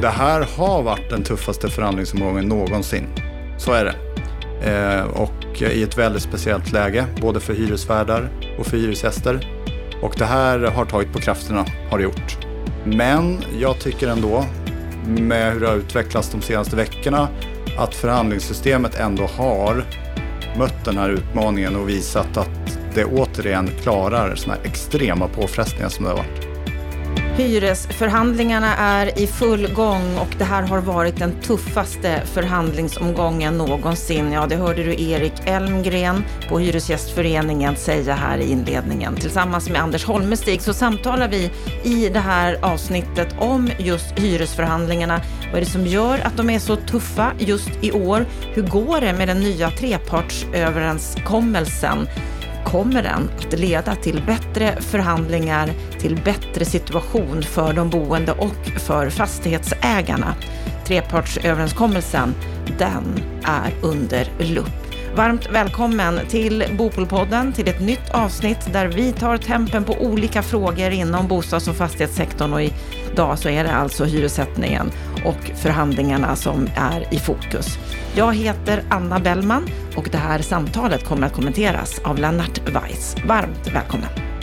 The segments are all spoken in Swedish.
Det här har varit den tuffaste förhandlingsomgången någonsin. Så är det. Eh, och i ett väldigt speciellt läge, både för hyresvärdar och för hyresgäster. Och det här har tagit på krafterna, har det gjort. Men jag tycker ändå, med hur det har utvecklats de senaste veckorna, att förhandlingssystemet ändå har mött den här utmaningen och visat att det återigen klarar sådana här extrema påfrestningar som det har varit. Hyresförhandlingarna är i full gång och det här har varit den tuffaste förhandlingsomgången någonsin. Ja, det hörde du Erik Elmgren på Hyresgästföreningen säga här i inledningen. Tillsammans med Anders Holmestig så samtalar vi i det här avsnittet om just hyresförhandlingarna. Vad är det som gör att de är så tuffa just i år? Hur går det med den nya trepartsöverenskommelsen? Kommer den att leda till bättre förhandlingar, till bättre situation för de boende och för fastighetsägarna. Trepartsöverenskommelsen, den är under lupp. Varmt välkommen till Bopolpodden, till ett nytt avsnitt där vi tar tempen på olika frågor inom bostads och fastighetssektorn och idag så är det alltså hyressättningen och förhandlingarna som är i fokus. Jag heter Anna Bellman och det här samtalet kommer att kommenteras av Lennart Weiss. Varmt välkommen!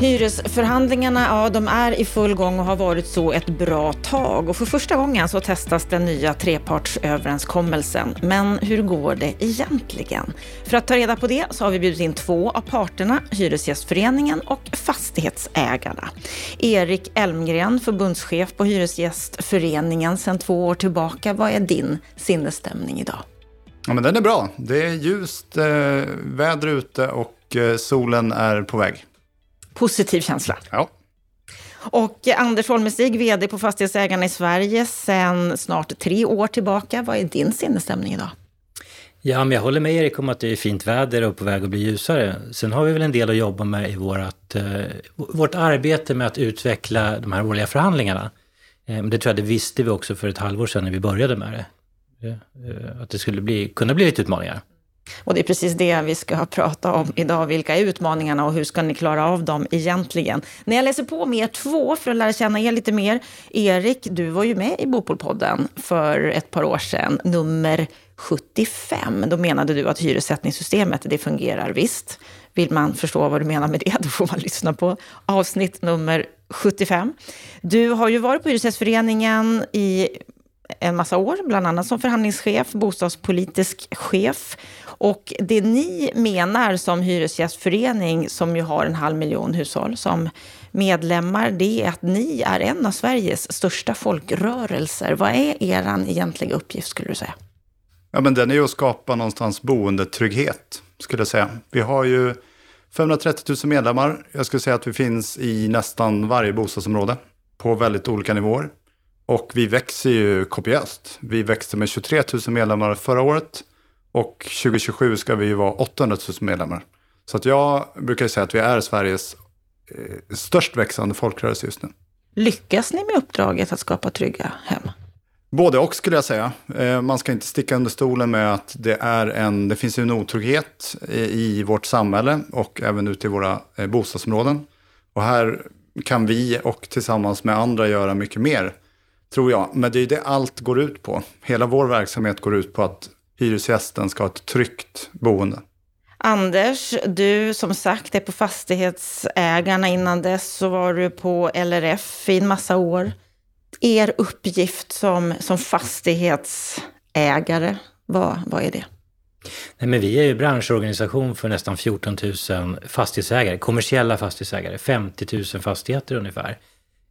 Hyresförhandlingarna, ja de är i full gång och har varit så ett bra tag. Och för första gången så testas den nya trepartsöverenskommelsen. Men hur går det egentligen? För att ta reda på det så har vi bjudit in två av parterna, Hyresgästföreningen och Fastighetsägarna. Erik Elmgren, förbundschef på Hyresgästföreningen sedan två år tillbaka. Vad är din sinnesstämning idag? Ja, men den är bra. Det är ljust eh, väder ute och eh, solen är på väg positiv känsla. Ja. Och Anders Holmestig, vd på Fastighetsägarna i Sverige sedan snart tre år tillbaka. Vad är din sinnesstämning idag? Ja, men jag håller med Erik om att det är fint väder och på väg att bli ljusare. Sen har vi väl en del att jobba med i vårt, eh, vårt arbete med att utveckla de här årliga förhandlingarna. Eh, det tror jag det visste vi också för ett halvår sedan när vi började med det. Eh, att det skulle bli, kunna bli lite utmaningar. Och det är precis det vi ska prata om idag. Vilka är utmaningarna och hur ska ni klara av dem egentligen? När jag läser på med er två för att lära känna er lite mer. Erik, du var ju med i Bopolpodden för ett par år sedan, nummer 75. Då menade du att hyressättningssystemet, det fungerar visst. Vill man förstå vad du menar med det, då får man lyssna på avsnitt nummer 75. Du har ju varit på Hyresgästföreningen i en massa år, bland annat som förhandlingschef, bostadspolitisk chef. Och det ni menar som hyresgästförening, som ju har en halv miljon hushåll som medlemmar, det är att ni är en av Sveriges största folkrörelser. Vad är er egentliga uppgift skulle du säga? Ja, men den är ju att skapa någonstans boendetrygghet, skulle jag säga. Vi har ju 530 000 medlemmar. Jag skulle säga att vi finns i nästan varje bostadsområde på väldigt olika nivåer. Och vi växer ju kopiöst. Vi växte med 23 000 medlemmar förra året. Och 2027 ska vi ju vara 800 000 medlemmar. Så att jag brukar säga att vi är Sveriges eh, störst växande folkrörelse just nu. Lyckas ni med uppdraget att skapa trygga hem? Både och skulle jag säga. Eh, man ska inte sticka under stolen med att det, är en, det finns en otrygghet i vårt samhälle och även ute i våra eh, bostadsområden. Och här kan vi och tillsammans med andra göra mycket mer, tror jag. Men det är det allt går ut på. Hela vår verksamhet går ut på att hyresgästen ska ha ett tryggt boende. Anders, du som sagt är på Fastighetsägarna. Innan dess så var du på LRF i en massa år. Er uppgift som, som fastighetsägare, vad, vad är det? Nej, men vi är ju branschorganisation för nästan 14 000 fastighetsägare, kommersiella fastighetsägare, 50 000 fastigheter ungefär.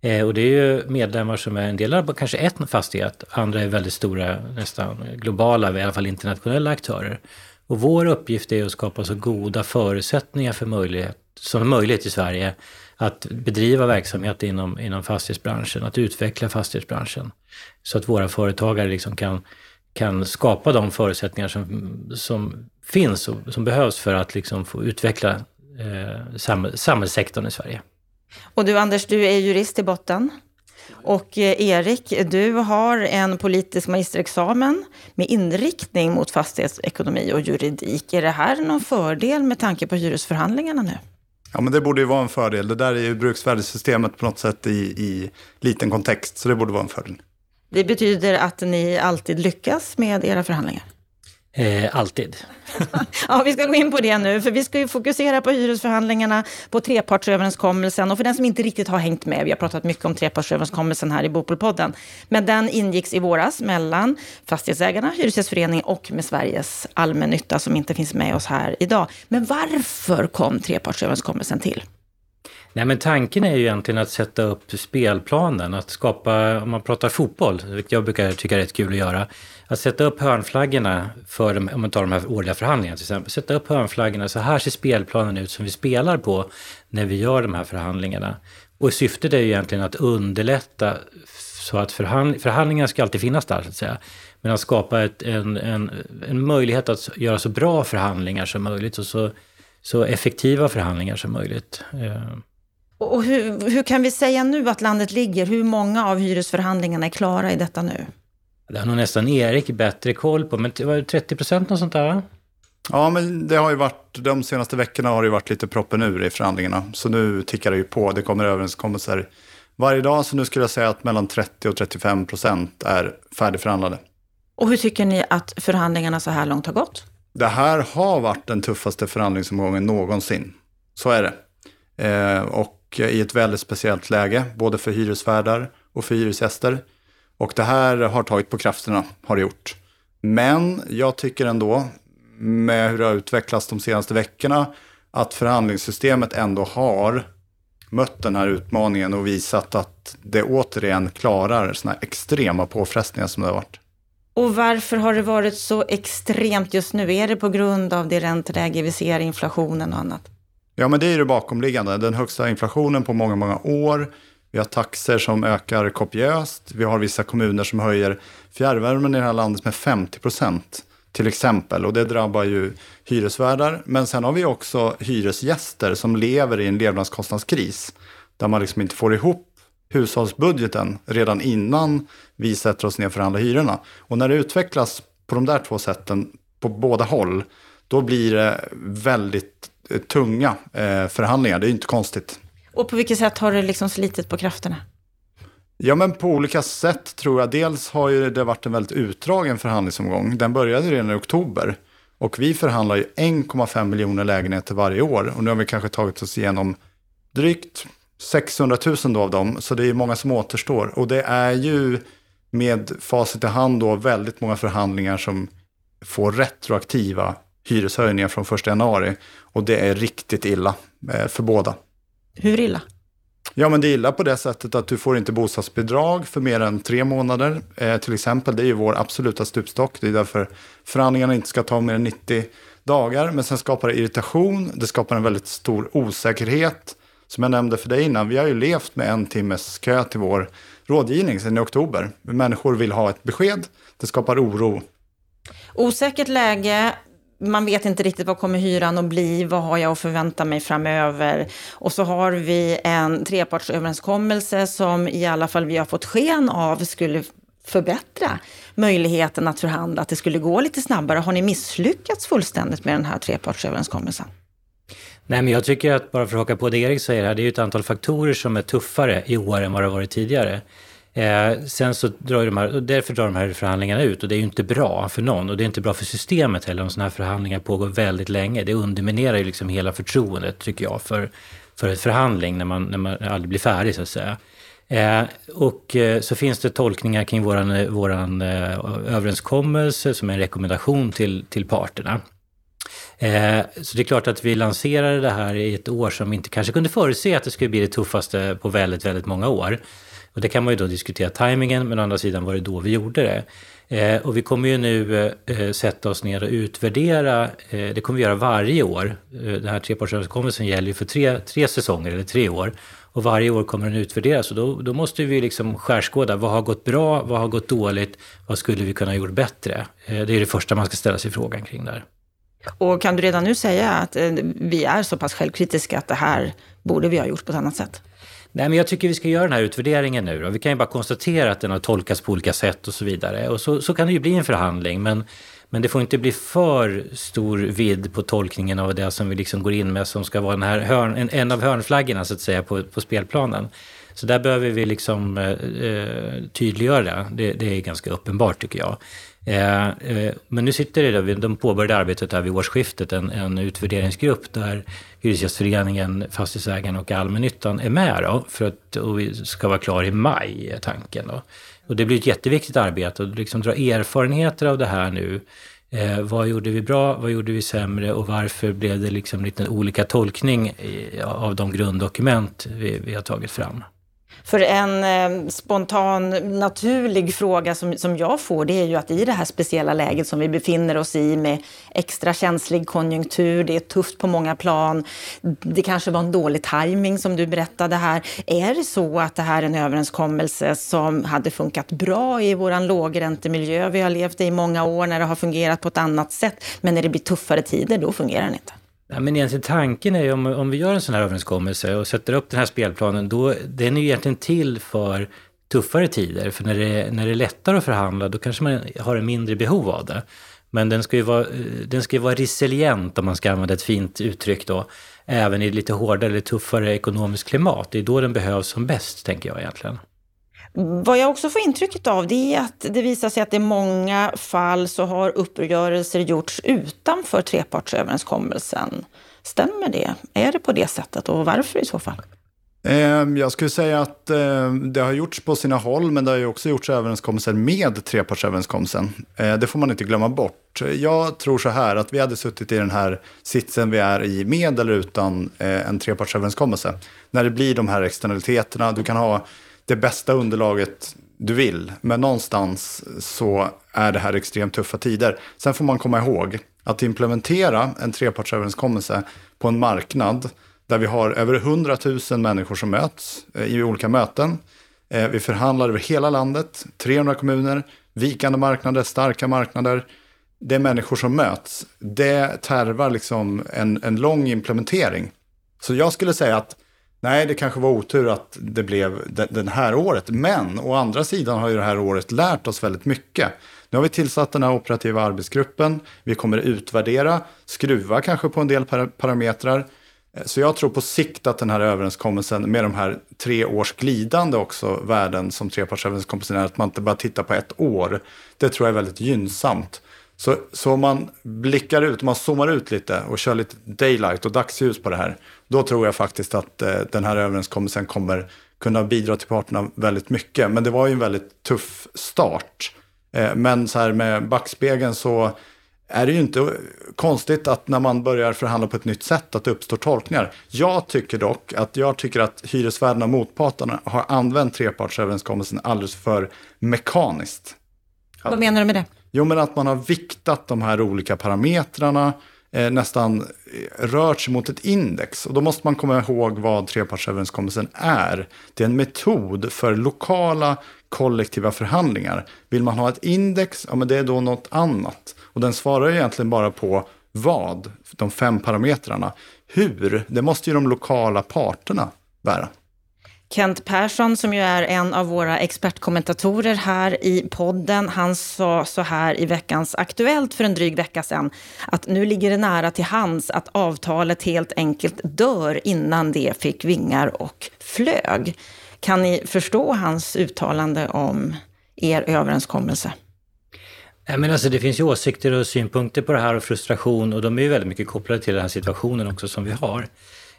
Eh, och det är ju medlemmar som är en del av kanske ett fastighet, andra är väldigt stora, nästan globala, i alla fall internationella aktörer. Och vår uppgift är att skapa så goda förutsättningar för möjlighet, som möjligt i Sverige att bedriva verksamhet inom, inom fastighetsbranschen, att utveckla fastighetsbranschen. Så att våra företagare liksom kan, kan skapa de förutsättningar som, som finns och som behövs för att liksom få utveckla eh, samhällssektorn i Sverige. Och du Anders, du är jurist i botten. Och eh, Erik, du har en politisk magisterexamen med inriktning mot fastighetsekonomi och juridik. Är det här någon fördel med tanke på hyresförhandlingarna nu? Ja, men det borde ju vara en fördel. Det där är ju bruksvärdessystemet på något sätt i, i liten kontext, så det borde vara en fördel. Det betyder att ni alltid lyckas med era förhandlingar? Eh, alltid. ja, vi ska gå in på det nu, för vi ska ju fokusera på hyresförhandlingarna, på trepartsöverenskommelsen. Och för den som inte riktigt har hängt med, vi har pratat mycket om trepartsöverenskommelsen här i Bopolpodden. Men den ingicks i våras mellan Fastighetsägarna, Hyresgästföreningen och med Sveriges allmännytta som inte finns med oss här idag. Men varför kom trepartsöverenskommelsen till? Nej, men tanken är ju egentligen att sätta upp spelplanen, att skapa, om man pratar fotboll, vilket jag brukar tycka är rätt kul att göra, att sätta upp hörnflaggorna för, de, om man tar de här årliga förhandlingarna till exempel, sätta upp hörnflaggorna, så här ser spelplanen ut som vi spelar på när vi gör de här förhandlingarna. Och syftet är ju egentligen att underlätta så att förhandling, förhandlingarna ska alltid finnas där, så att säga. Men att skapa ett, en, en, en möjlighet att göra så bra förhandlingar som möjligt och så, så effektiva förhandlingar som möjligt. Eh, och hur, hur kan vi säga nu att landet ligger? Hur många av hyresförhandlingarna är klara i detta nu? Det har nog nästan Erik bättre koll på, men det var 30 procent och sånt där va? Ja, men det har ju varit, de senaste veckorna har det varit lite proppen ur i förhandlingarna. Så nu tickar det ju på, det kommer överenskommelser varje dag. Så nu skulle jag säga att mellan 30 och 35 procent är färdigförhandlade. Och hur tycker ni att förhandlingarna så här långt har gått? Det här har varit den tuffaste förhandlingsomgången någonsin. Så är det. Eh, och Eh, i ett väldigt speciellt läge, både för hyresvärdar och för hyresgäster. Och det här har tagit på krafterna, har det gjort. Men jag tycker ändå, med hur det har utvecklats de senaste veckorna, att förhandlingssystemet ändå har mött den här utmaningen och visat att det återigen klarar sådana här extrema påfrestningar som det har varit. Och varför har det varit så extremt just nu? Är det på grund av det ränteläge vi ser, inflationen och annat? Ja, men det är det bakomliggande. Den högsta inflationen på många, många år. Vi har taxer som ökar kopiöst. Vi har vissa kommuner som höjer fjärrvärmen i det här landet med 50 procent till exempel. Och det drabbar ju hyresvärdar. Men sen har vi också hyresgäster som lever i en levnadskostnadskris. Där man liksom inte får ihop hushållsbudgeten redan innan vi sätter oss ner och förhandlar hyrorna. Och när det utvecklas på de där två sätten på båda håll, då blir det väldigt tunga eh, förhandlingar. Det är inte konstigt. Och på vilket sätt har det liksom slitit på krafterna? Ja, men på olika sätt tror jag. Dels har ju det varit en väldigt utdragen förhandlingsomgång. Den började redan i oktober. Och vi förhandlar ju 1,5 miljoner lägenheter varje år. Och nu har vi kanske tagit oss igenom drygt 600 000 då av dem. Så det är många som återstår. Och det är ju med facit i hand då väldigt många förhandlingar som får retroaktiva hyreshöjningar från 1 januari. Och det är riktigt illa eh, för båda. Hur illa? Ja, men det är illa på det sättet att du får inte bostadsbidrag för mer än tre månader. Eh, till exempel, det är ju vår absoluta stupstock. Det är därför förhandlingarna inte ska ta mer än 90 dagar. Men sen skapar det irritation, det skapar en väldigt stor osäkerhet. Som jag nämnde för dig innan, vi har ju levt med en timmes kö till vår rådgivning sedan i oktober. Människor vill ha ett besked, det skapar oro. Osäkert läge, man vet inte riktigt vad kommer hyran att bli, vad har jag att förvänta mig framöver? Och så har vi en trepartsöverenskommelse som i alla fall vi har fått sken av skulle förbättra möjligheten att förhandla, att det skulle gå lite snabbare. Har ni misslyckats fullständigt med den här trepartsöverenskommelsen? Nej, men jag tycker att, bara för att haka på det Erik säger här, det är ju ett antal faktorer som är tuffare i år än vad det har varit tidigare. Eh, sen så drar de här, därför drar de här förhandlingarna ut och det är ju inte bra för någon och det är inte bra för systemet heller om sådana här förhandlingar pågår väldigt länge. Det underminerar ju liksom hela förtroendet tycker jag för, för ett förhandling när man, när man aldrig blir färdig så att säga. Eh, och eh, så finns det tolkningar kring våran, eh, våran eh, överenskommelse som är en rekommendation till, till parterna. Eh, så det är klart att vi lanserade det här i ett år som vi inte kanske kunde förutse att det skulle bli det tuffaste på väldigt, väldigt många år. Och det kan man ju då diskutera tajmingen, men å andra sidan var det då vi gjorde det. Eh, och vi kommer ju nu eh, sätta oss ner och utvärdera, eh, det kommer vi göra varje år. Eh, den här trepartsöverenskommelsen gäller ju för tre, tre säsonger, eller tre år. Och varje år kommer den utvärderas och då, då måste vi liksom skärskåda, vad har gått bra, vad har gått dåligt, vad skulle vi kunna ha gjort bättre? Eh, det är det första man ska ställa sig frågan kring där. Och kan du redan nu säga att eh, vi är så pass självkritiska att det här borde vi ha gjort på ett annat sätt? Nej, men jag tycker vi ska göra den här utvärderingen nu. Då. Vi kan ju bara konstatera att den har tolkats på olika sätt och så vidare. Och så, så kan det ju bli en förhandling. Men, men det får inte bli för stor vidd på tolkningen av det som vi liksom går in med som ska vara den här hörn, en, en av hörnflaggorna så att säga på, på spelplanen. Så där behöver vi liksom eh, eh tydliggöra det. det. är ganska uppenbart tycker jag. Eh, eh, men nu sitter det, de påbörjade arbetet här vid årsskiftet, en, en utvärderingsgrupp där Hyresgästföreningen, Fastighetsägarna och Allmännyttan är med då, för att och vi ska vara klar i maj, är tanken. Då. Och det blir ett jätteviktigt arbete att liksom dra erfarenheter av det här nu. Eh, vad gjorde vi bra, vad gjorde vi sämre och varför blev det liksom lite olika tolkning i, av de grunddokument vi, vi har tagit fram? För en eh, spontan, naturlig fråga som, som jag får, det är ju att i det här speciella läget som vi befinner oss i med extra känslig konjunktur, det är tufft på många plan, det kanske var en dålig timing som du berättade här. Är det så att det här är en överenskommelse som hade funkat bra i vår lågräntemiljö vi har levt i i många år när det har fungerat på ett annat sätt, men när det blir tuffare tider, då fungerar den inte? Ja, men egentligen tanken är ju om, om vi gör en sån här överenskommelse och sätter upp den här spelplanen, då den är ju egentligen till för tuffare tider. För när det, när det är lättare att förhandla, då kanske man har en mindre behov av det. Men den ska ju vara, den ska ju vara resilient, om man ska använda ett fint uttryck då, även i lite hårdare eller tuffare ekonomiskt klimat. Det är då den behövs som bäst, tänker jag egentligen. Vad jag också får intrycket av det är att det visar sig att i många fall så har uppgörelser gjorts utanför trepartsöverenskommelsen. Stämmer det? Är det på det sättet och varför i så fall? Ehm, jag skulle säga att ehm, det har gjorts på sina håll, men det har ju också gjorts överenskommelser med trepartsöverenskommelsen. Ehm, det får man inte glömma bort. Jag tror så här att vi hade suttit i den här sitsen vi är i med eller utan eh, en trepartsöverenskommelse. När det blir de här externaliteterna, du kan ha det bästa underlaget du vill. Men någonstans så är det här extremt tuffa tider. Sen får man komma ihåg att implementera en trepartsöverenskommelse på en marknad där vi har över 100 000 människor som möts eh, i olika möten. Eh, vi förhandlar över hela landet, 300 kommuner, vikande marknader, starka marknader. Det är människor som möts. Det tarvar liksom en, en lång implementering. Så jag skulle säga att Nej, det kanske var otur att det blev det, här året. Men å andra sidan har ju det här året lärt oss väldigt mycket. Nu har vi tillsatt den här operativa arbetsgruppen. Vi kommer utvärdera, skruva kanske på en del parametrar. Eh, så jag tror på sikt att den här överenskommelsen med de här tre års glidande också värden som trepartsöverenskommelsen är, att man inte bara tittar på ett år. Det tror jag är väldigt gynnsamt. Så, så om man blickar ut, om man zoomar ut lite och kör lite daylight och dagsljus på det här, då tror jag faktiskt att eh, den här överenskommelsen kommer kunna bidra till parterna väldigt mycket. Men det var ju en väldigt tuff start. Eh, men så här med backspegeln så är det ju inte konstigt att när man börjar förhandla på ett nytt sätt att det uppstår tolkningar. Jag tycker dock att jag tycker att hyresvärdarna och motparterna har använt trepartsöverenskommelsen alldeles för mekaniskt. Vad menar du med det? Jo, men att man har viktat de här olika parametrarna, eh, nästan rört sig mot ett index. Och då måste man komma ihåg vad trepartsöverenskommelsen är. Det är en metod för lokala kollektiva förhandlingar. Vill man ha ett index, ja men det är då något annat. Och den svarar egentligen bara på vad, de fem parametrarna. Hur, det måste ju de lokala parterna bära. Kent Persson, som ju är en av våra expertkommentatorer här i podden, han sa så här i veckans Aktuellt för en dryg vecka sedan, att nu ligger det nära till hands att avtalet helt enkelt dör innan det fick vingar och flög. Kan ni förstå hans uttalande om er överenskommelse? men alltså, det finns ju åsikter och synpunkter på det här och frustration och de är ju väldigt mycket kopplade till den här situationen också som vi har.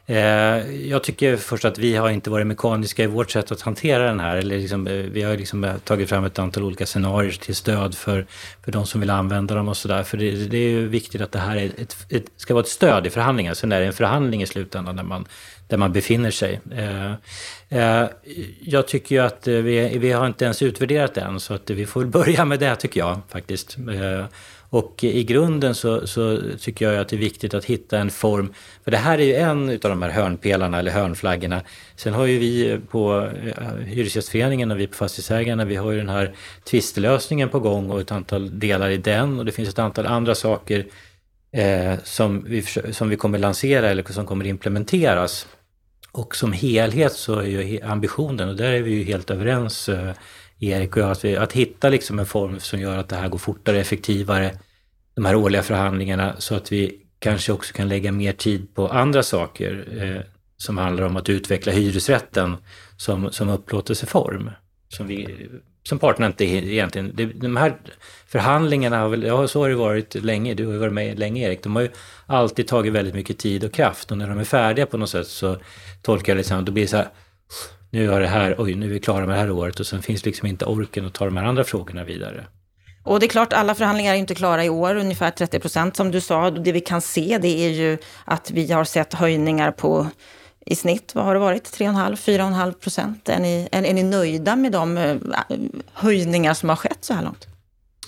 Eh, jag tycker först att vi har inte varit mekaniska i vårt sätt att hantera den här. Eller liksom, eh, vi har liksom eh, tagit fram ett antal olika scenarier till stöd för, för de som vill använda dem och sådär. För det, det, är ju viktigt att det här är ett, ett, ska vara ett stöd i förhandlingen. Sen är det en förhandling i slutändan där man, där man befinner sig. Jag tycker ju att vi, vi har inte ens utvärderat det än, så att vi får börja med det tycker jag faktiskt. Och i grunden så, så, tycker jag att det är viktigt att hitta en form, för det här är ju en av de här hörnpelarna eller hörnflaggorna. Sen har ju vi på eh, Hyresgästföreningen och vi på Fastighetsägarna, vi har ju den här tvistelösningen på gång och ett antal delar i den och det finns ett antal andra saker eh, som, vi, som vi kommer lansera eller som kommer implementeras. Och som helhet så är ju ambitionen, och där är vi ju helt överens eh, Erik och jag, att, vi, att hitta liksom en form som gör att det här går fortare, effektivare, de här årliga förhandlingarna, så att vi kanske också kan lägga mer tid på andra saker eh, som handlar om att utveckla hyresrätten som, som upplåtelseform. Som, vi, som parterna inte egentligen... Det, de här förhandlingarna har väl, ja så har det varit länge, du har ju varit med länge Erik, de har ju alltid tagit väldigt mycket tid och kraft och när de är färdiga på något sätt så tolkar jag det liksom, då blir det så här, nu har det här, oj nu är vi klara med det här året och sen finns liksom inte orken att ta de här andra frågorna vidare. Och det är klart, alla förhandlingar är inte klara i år, ungefär 30 procent som du sa. Det vi kan se det är ju att vi har sett höjningar på i snitt, vad har det varit, 3,5-4,5 procent? Är ni, är, är ni nöjda med de eh, höjningar som har skett så här långt?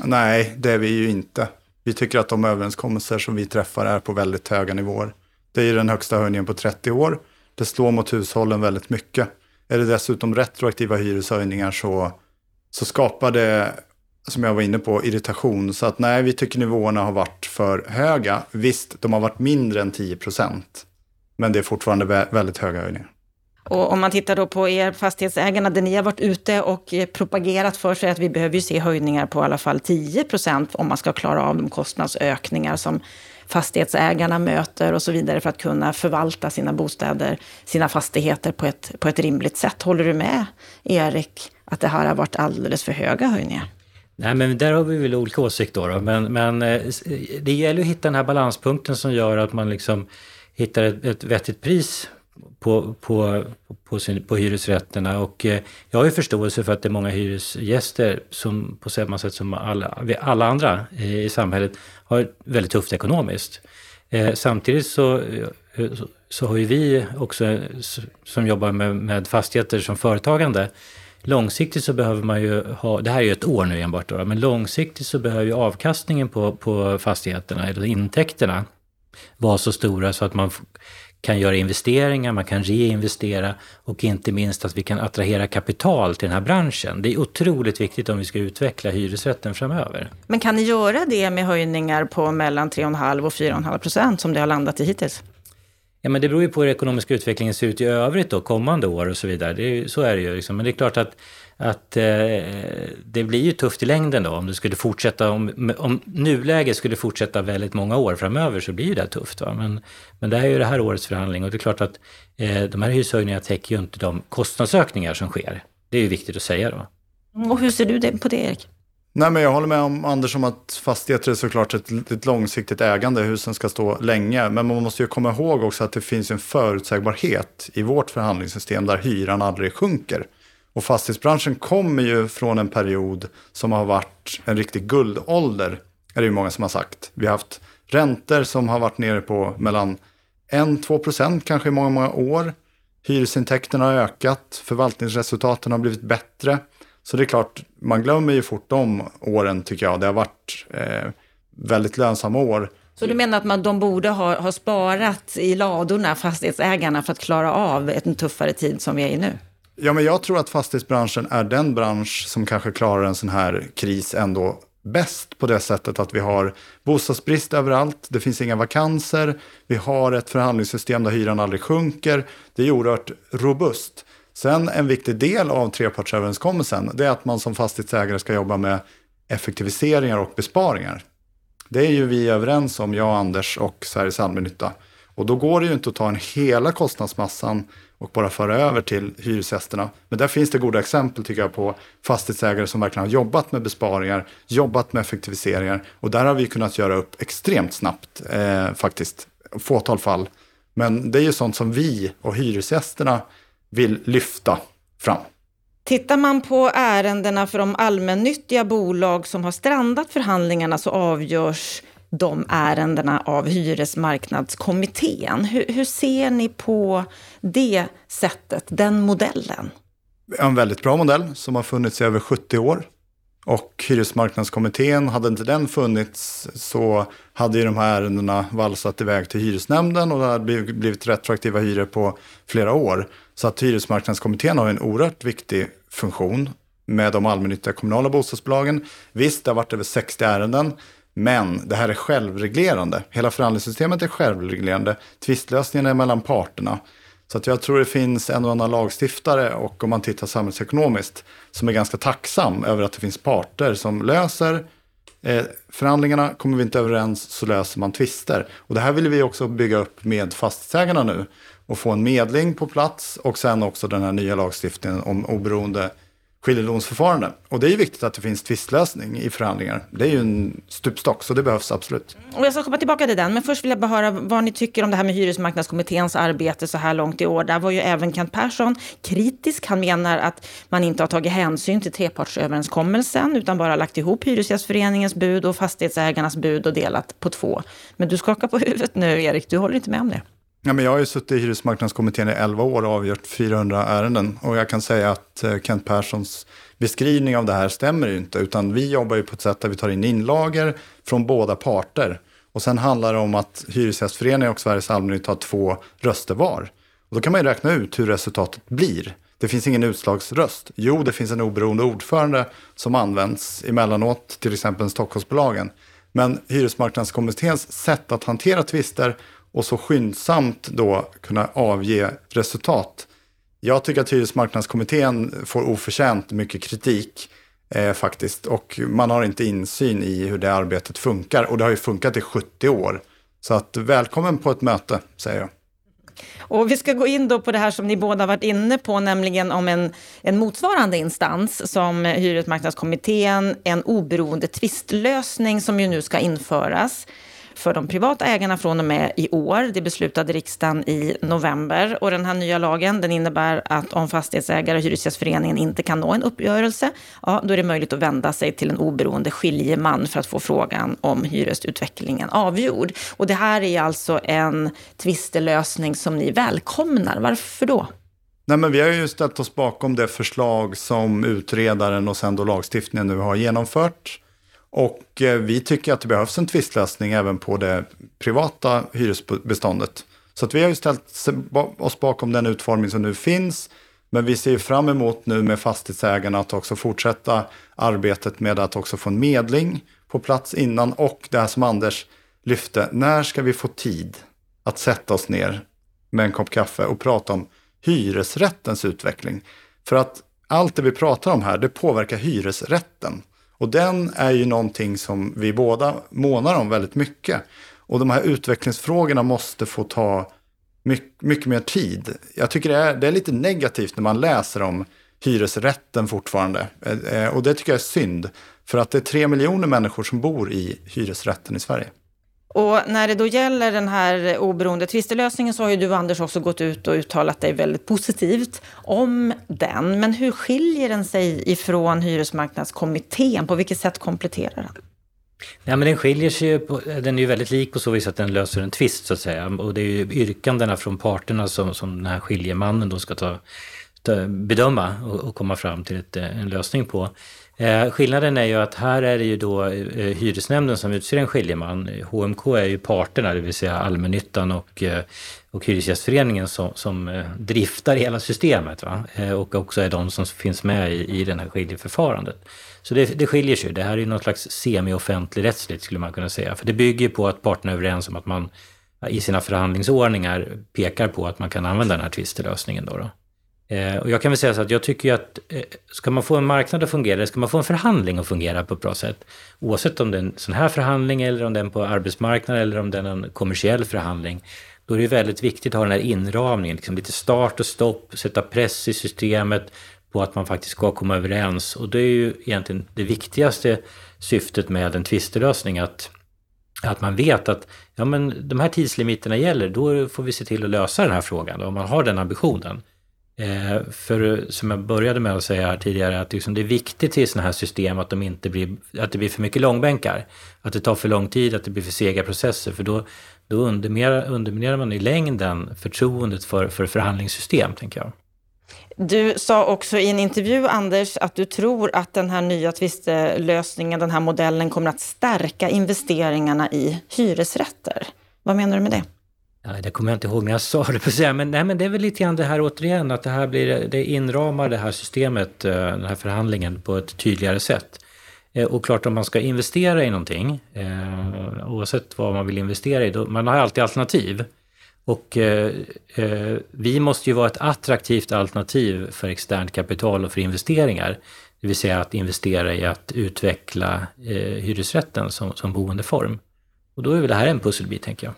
Nej, det är vi ju inte. Vi tycker att de överenskommelser som vi träffar är på väldigt höga nivåer. Det är ju den högsta höjningen på 30 år. Det slår mot hushållen väldigt mycket. Är det dessutom retroaktiva hyreshöjningar så, så skapar det, som jag var inne på, irritation. Så att nej, vi tycker nivåerna har varit för höga. Visst, de har varit mindre än 10 procent. Men det är fortfarande väldigt höga höjningar. Och om man tittar då på er fastighetsägarna, det ni har varit ute och eh, propagerat för sig att vi behöver ju se höjningar på i alla fall 10 procent om man ska klara av de kostnadsökningar som fastighetsägarna möter och så vidare för att kunna förvalta sina bostäder, sina fastigheter på ett, på ett rimligt sätt. Håller du med Erik att det här har varit alldeles för höga höjningar? Nej, men där har vi väl olika åsikter då. Men, men eh, eh, det gäller att hitta den här balanspunkten som gör att man liksom hittar ett, ett vettigt pris på, på, på, sin, på hyresrätterna. Och eh, jag har ju förståelse för att det är många hyresgäster som på samma sätt som alla, alla andra eh, i samhället har väldigt tufft ekonomiskt. Eh, samtidigt så, så, så har ju vi också som jobbar med, med fastigheter som företagande Långsiktigt så behöver man ju ha, det här är ju ett år nu enbart då, men långsiktigt så behöver ju avkastningen på, på fastigheterna, eller intäkterna, vara så stora så att man kan göra investeringar, man kan reinvestera och inte minst att vi kan attrahera kapital till den här branschen. Det är otroligt viktigt om vi ska utveckla hyresrätten framöver. Men kan ni göra det med höjningar på mellan 3,5 och 4,5 procent som det har landat i hittills? Ja, men det beror ju på hur ekonomiska utvecklingen ser ut i övrigt då, kommande år och så vidare. Det är, så är det ju. Liksom. Men det är klart att att eh, det blir ju tufft i längden då om det skulle fortsätta, om, om nuläget skulle fortsätta väldigt många år framöver så blir ju det tufft. Va? Men, men det här är ju det här årets förhandling och det är klart att eh, de här hyreshöjningarna täcker ju inte de kostnadsökningar som sker. Det är ju viktigt att säga då. Och hur ser du på det Erik? Nej, men jag håller med om Anders om att fastigheter är såklart ett, ett långsiktigt ägande. Husen ska stå länge. Men man måste ju komma ihåg också att det finns en förutsägbarhet i vårt förhandlingssystem där hyran aldrig sjunker. Och fastighetsbranschen kommer ju från en period som har varit en riktig guldålder, är det ju många som har sagt. Vi har haft räntor som har varit nere på mellan 1-2 procent kanske i många, många år. Hyresintäkterna har ökat, förvaltningsresultaten har blivit bättre. Så det är klart, man glömmer ju fort de åren tycker jag. Det har varit eh, väldigt lönsamma år. Så du menar att man, de borde ha, ha sparat i ladorna, fastighetsägarna, för att klara av en tuffare tid som vi är i nu? Ja, men jag tror att fastighetsbranschen är den bransch som kanske klarar en sån här kris ändå bäst på det sättet att vi har bostadsbrist överallt, det finns inga vakanser, vi har ett förhandlingssystem där hyran aldrig sjunker. Det är oerhört robust. Sen en viktig del av trepartsöverenskommelsen det är att man som fastighetsägare ska jobba med effektiviseringar och besparingar. Det är ju vi överens om, jag, Anders och Sveriges allmännytta. Och då går det ju inte att ta en hela kostnadsmassan och bara föra över till hyresgästerna. Men där finns det goda exempel tycker jag på fastighetsägare som verkligen har jobbat med besparingar, jobbat med effektiviseringar och där har vi kunnat göra upp extremt snabbt eh, faktiskt, fåtal fall. Men det är ju sånt som vi och hyresgästerna vill lyfta fram. Tittar man på ärendena för de allmännyttiga bolag som har strandat förhandlingarna så avgörs de ärendena av Hyresmarknadskommittén. Hur, hur ser ni på det sättet, den modellen? En väldigt bra modell som har funnits i över 70 år. Och Hyresmarknadskommittén, hade inte den funnits så hade ju de här ärendena valsat iväg till hyresnämnden och det hade blivit retroaktiva hyror på flera år. Så att Hyresmarknadskommittén har en oerhört viktig funktion med de allmännyttiga kommunala bostadsbolagen. Visst, det har varit över 60 ärenden, men det här är självreglerande. Hela förhandlingssystemet är självreglerande. Tvistlösningen är mellan parterna. Så att jag tror det finns en och annan lagstiftare och om man tittar samhällsekonomiskt som är ganska tacksam över att det finns parter som löser eh, förhandlingarna. Kommer vi inte överens så löser man tvister. Och det här vill vi också bygga upp med fastighetsägarna nu och få en medling på plats och sen också den här nya lagstiftningen om oberoende skiljedomsförfarande. Och det är ju viktigt att det finns tvistlösning i förhandlingar. Det är ju en stupstock, så det behövs absolut. Och jag ska komma tillbaka till den, men först vill jag bara höra vad ni tycker om det här med hyresmarknadskommitténs arbete så här långt i år. Där var ju även Kent Persson kritisk. Han menar att man inte har tagit hänsyn till trepartsöverenskommelsen, utan bara lagt ihop Hyresgästföreningens bud och fastighetsägarnas bud och delat på två. Men du skakar på huvudet nu, Erik. Du håller inte med om det? Ja, men jag har ju suttit i hyresmarknadskommittén i 11 år och avgjort 400 ärenden. Och jag kan säga att eh, Kent Perssons beskrivning av det här stämmer ju inte. Utan vi jobbar ju på ett sätt där vi tar in inlager från båda parter. Och sen handlar det om att Hyresgästföreningen och Sveriges allmännytt har två röster var. Och då kan man ju räkna ut hur resultatet blir. Det finns ingen utslagsröst. Jo, det finns en oberoende ordförande som används emellanåt, till exempel Stockholmsbolagen. Men Hyresmarknadskommitténs sätt att hantera tvister och så skyndsamt då kunna avge resultat. Jag tycker att hyresmarknadskommittén får oförtjänt mycket kritik eh, faktiskt. Och man har inte insyn i hur det arbetet funkar. Och det har ju funkat i 70 år. Så att välkommen på ett möte, säger jag. Och vi ska gå in då på det här som ni båda varit inne på, nämligen om en, en motsvarande instans som Hyresmarknadskommittén, en oberoende tvistlösning som ju nu ska införas för de privata ägarna från och med i år. Det beslutade riksdagen i november. Och den här nya lagen den innebär att om fastighetsägare och Hyresgästföreningen inte kan nå en uppgörelse, ja, då är det möjligt att vända sig till en oberoende skiljeman för att få frågan om hyresutvecklingen avgjord. Och det här är alltså en tvistelösning som ni välkomnar. Varför då? Nej, men vi har ju ställt oss bakom det förslag som utredaren och sen då lagstiftningen nu har genomfört. Och eh, vi tycker att det behövs en tvistlösning även på det privata hyresbeståndet. Så att vi har ju ställt oss bakom den utformning som nu finns. Men vi ser fram emot nu med fastighetsägarna att också fortsätta arbetet med att också få en medling på plats innan. Och det här som Anders lyfte, när ska vi få tid att sätta oss ner med en kopp kaffe och prata om hyresrättens utveckling? För att allt det vi pratar om här, det påverkar hyresrätten. Och den är ju någonting som vi båda månar om väldigt mycket. Och de här utvecklingsfrågorna måste få ta mycket, mycket mer tid. Jag tycker det är, det är lite negativt när man läser om hyresrätten fortfarande. Eh, eh, och det tycker jag är synd. För att det är tre miljoner människor som bor i hyresrätten i Sverige. Och när det då gäller den här oberoende tvistelösningen så har ju du Anders också gått ut och uttalat dig väldigt positivt om den. Men hur skiljer den sig ifrån hyresmarknadskommittén? På vilket sätt kompletterar den? Nej, men den skiljer sig ju, på, den är ju väldigt lik på så vis att den löser en tvist så att säga. Och det är ju yrkandena från parterna som, som den här skiljemannen då ska ta, ta bedöma och, och, komma fram till ett, en lösning på. Eh, skillnaden är ju att här är det ju då eh, hyresnämnden som utser en skiljeman. HMK är ju parterna, det vill säga allmännyttan och, eh, och Hyresgästföreningen som, som eh, driftar hela systemet. Va? Eh, och också är de som finns med i, i det här skiljeförfarandet. Så det, det skiljer sig. Det här är ju något slags semi-offentlig rättsligt skulle man kunna säga. För det bygger på att parterna är överens om att man i sina förhandlingsordningar pekar på att man kan använda den här tvistelösningen. Då, då. Eh, och jag kan väl säga så att jag tycker att eh, ska man få en marknad att fungera, ska man få en förhandling att fungera på ett bra sätt, oavsett om det är en sån här förhandling eller om det är på arbetsmarknaden eller om det är en kommersiell förhandling, då är det väldigt viktigt att ha den här inramningen, liksom lite start och stopp, sätta press i systemet på att man faktiskt ska komma överens. Och det är ju egentligen det viktigaste syftet med en tvistelösning, att, att man vet att ja, men de här tidslimiterna gäller, då får vi se till att lösa den här frågan, då, om man har den ambitionen. Eh, för som jag började med att säga här tidigare, att liksom det är viktigt i sådana här system att, de inte blir, att det blir för mycket långbänkar. Att det tar för lång tid, att det blir för sega processer. För då, då underminerar, underminerar man i längden förtroendet för, för förhandlingssystem, tänker jag. Du sa också i en intervju, Anders, att du tror att den här nya tvistelösningen, den här modellen, kommer att stärka investeringarna i hyresrätter. Vad menar du med det? Nej, det kommer jag inte ihåg när jag sa det, på säga. Men, nej, men det är väl lite grann det här återigen, att det här blir, det inramar det här systemet, eh, den här förhandlingen på ett tydligare sätt. Eh, och klart om man ska investera i någonting, eh, oavsett vad man vill investera i, då, man har alltid alternativ. Och eh, eh, vi måste ju vara ett attraktivt alternativ för externt kapital och för investeringar. Det vill säga att investera i att utveckla eh, hyresrätten som, som boendeform. Och då är väl det här en pusselbit, tänker jag.